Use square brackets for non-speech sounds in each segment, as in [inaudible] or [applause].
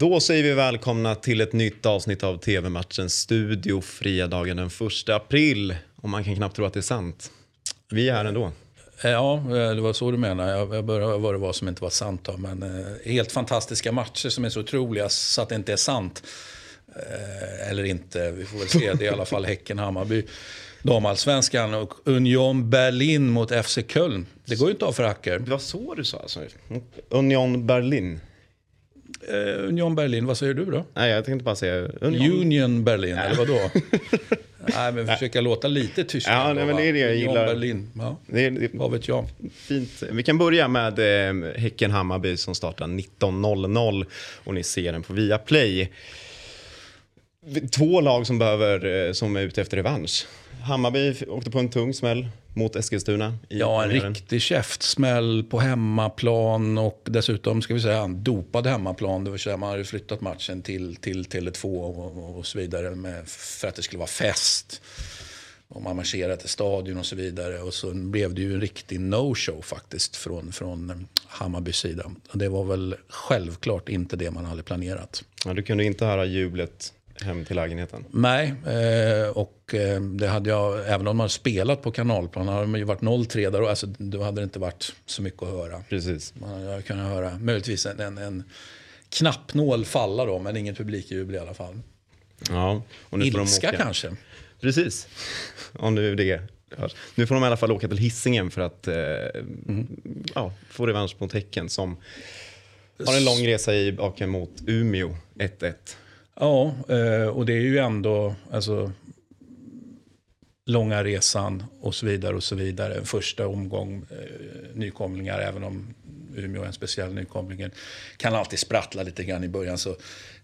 Då säger vi välkomna till ett nytt avsnitt av TV-matchens studio fredagen den 1 april. Och man kan knappt tro att det är sant. Vi är här ändå. Ja, det var så du menade. Jag började vad det var som inte var sant. Då. Men eh, helt fantastiska matcher som är så otroliga så att det inte är sant. Eh, eller inte, vi får väl se. Det är i alla fall Häcken-Hammarby. Damallsvenskan och Union Berlin mot FC Köln. Det går ju inte av för hacker. Det var så du sa alltså? Union Berlin? Uh, Union Berlin, vad säger du då? Nej, jag tänkte bara säga Union, Union Berlin, eller vadå? [laughs] nej, men försöka låta lite tyskland. Ja, nej, men det är det jag Union gillar. Berlin, ja. Det är, det, vad vet jag. Fint. Vi kan börja med eh, Häcken-Hammarby som startar 19.00 och ni ser den på Viaplay. Två lag som, behöver, eh, som är ute efter revansch. Hammarby åkte på en tung smäll mot Eskilstuna. i Ja, en riktig käftsmäll på hemmaplan och dessutom ska vi säga en dopad hemmaplan. Det vill säga man hade flyttat matchen till, till Tele2 och, och så vidare med, för att det skulle vara fest. Och man marscherar till stadion och så vidare. Och så blev det ju en riktig no-show faktiskt från, från Hammarbys sida. Och det var väl självklart inte det man hade planerat. Ja, du kunde inte höra jublet hem till lägenheten. Nej, eh, och eh, det hade jag, även om man spelat på kanalplan, hade man ju varit 0-3 där, och, alltså, då hade det inte varit så mycket att höra. Precis. Man hade kunnat höra möjligtvis en, en, en knappnål falla då, men inget publikjubel i alla fall. Ja, och nu Ilska kanske. Precis. [laughs] Om nu det. Nu får de i alla fall åka till Hisingen för att eh, ja, få revansch mot Häcken som har en lång resa i baken mot Umeå 1-1. Ja, eh, och det är ju ändå alltså, långa resan och så vidare. och så vidare. En första omgång eh, nykomlingar, även om Umeå är en speciell nykomling, kan alltid sprattla lite grann i början. Så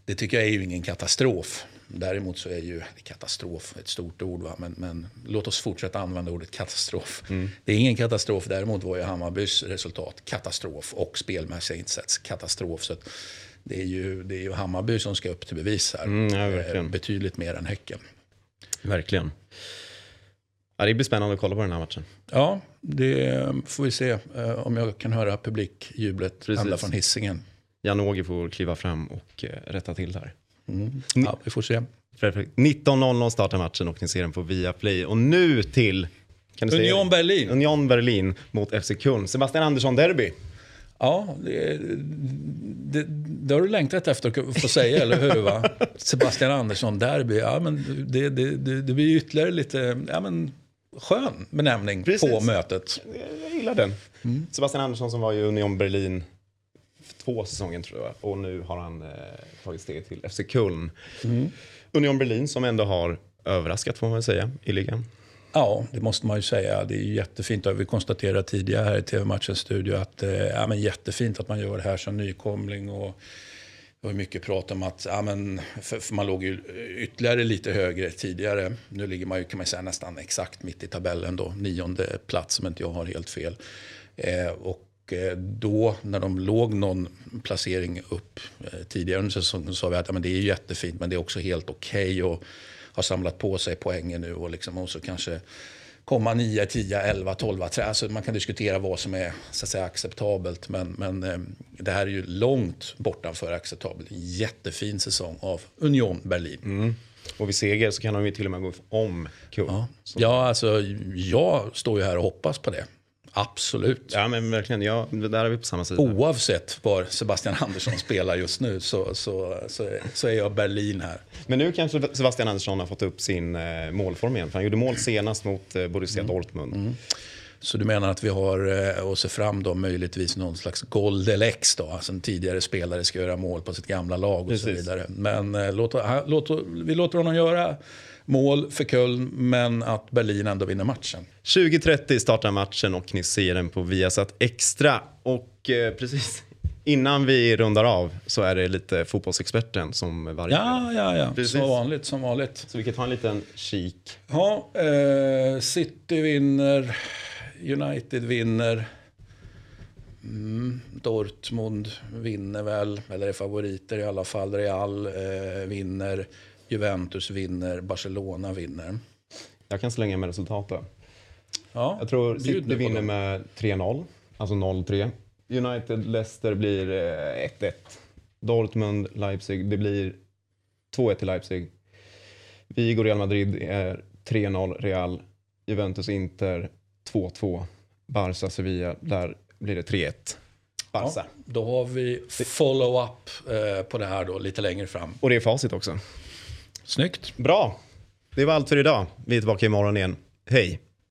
det tycker jag är ju ingen katastrof. Däremot så är ju katastrof ett stort ord. Va? Men, men låt oss fortsätta använda ordet katastrof. Det är ingen katastrof. Däremot var ju Hammarbys resultat katastrof och spelmässiga insats katastrof. Så det, är ju, det är ju Hammarby som ska upp till bevis här. Mm, ja, Eh. Betydligt mer än Häcken. Verkligen. Ja, det blir spännande att kolla på den här matchen. Ja, det får vi se eh, om jag kan höra publikjublet ända från hissingen. Jan-Åge får kliva fram och eh, rätta till det här. Mm. Ja, vi får se. Perfekt. 19.00 startar matchen och ni ser den på Viaplay. Och nu till Union? Berlin. Union Berlin mot FC Köln. Sebastian Andersson derby. Ja, det, det, det har du längtat efter att få säga, eller hur? Va? [laughs] Sebastian Andersson, derby. Ja, men det, det, det, det blir ytterligare lite ja, men, skön benämning Precis. på mötet. Jag gillar den. Sebastian Andersson som var i Union Berlin två säsonger tror jag. Och nu har han eh, tagit steget till FC Köln. Union Berlin som ändå har överraskat får man väl säga i ligan. Ja, det måste man ju säga. Det är jättefint. Vi konstaterade tidigare här i TV-matchens studio att eh, ja, men jättefint att man gör det här som nykomling. Och det var mycket prat om att ja, men, för, för man låg ju ytterligare lite högre tidigare. Nu ligger man ju kan man säga nästan exakt mitt i tabellen då. Nionde plats om inte jag har helt fel. Eh, och eh, då när de låg någon placering upp eh, tidigare under säsongen så sa vi att ja, men det är jättefint men det är också helt okej och har samlat på sig poängen nu och, liksom, och så kanske komma 9, 10, 11, 12. Alltså man kan diskutera vad som är så att säga, acceptabelt men, men eh, det här är ju långt bortanför acceptabelt. Jättefin säsong av Union Berlin. Och vid seger så kan de ju till och med gå om Köln. Ja. Så- ja, alltså jag står ju här och hoppas på det. Absolut. ja men verkligen. Ja, där är vi på samma sida. Oavsett var Sebastian Andersson spelar just nu så, så, så, så är jag Berlin här. Men nu kanske Sebastian Andersson har fått upp sin eh, målform igen. För han gjorde mål senast mot eh, Borussia Dortmund. Så du menar att vi har eh, att se fram då möjligtvis någon slags Goldelex då? Alltså en tidigare spelare ska göra mål på sitt gamla lag och så Precis. vidare. Men eh, låt, han, låt, vi låter honom göra mål för Köln men att Berlin ändå vinner matchen. 20.30 startar matchen och ni ser den på Viasat Extra. Och eh, precis innan vi rundar av så är det lite fotbollsexperten som varje Ja, ja, ja. Precis. Som vanligt, som vanligt. Så vi kan ta en liten kik. Ja, eh, City vinner, United vinner. Mm, Dortmund vinner väl, eller är favoriter i alla fall. Real eh, vinner, Juventus vinner, Barcelona vinner. Jag kan slänga med resultaten. Ja, Jag tror City vinner med 3-0. Alltså 0-3. United-Leicester blir eh, 1-1. Dortmund, Leipzig. Det blir 2-1 till Leipzig. Vigo, Real Madrid är 3-0. Real, Juventus, Inter 2-2. Barca, Sevilla. Där blir det 3-1. Barca. Ja, då har vi follow-up eh, på det här då lite längre fram. Och det är facit också. Snyggt. Bra. Det var allt för idag. Vi är tillbaka imorgon igen. Hej!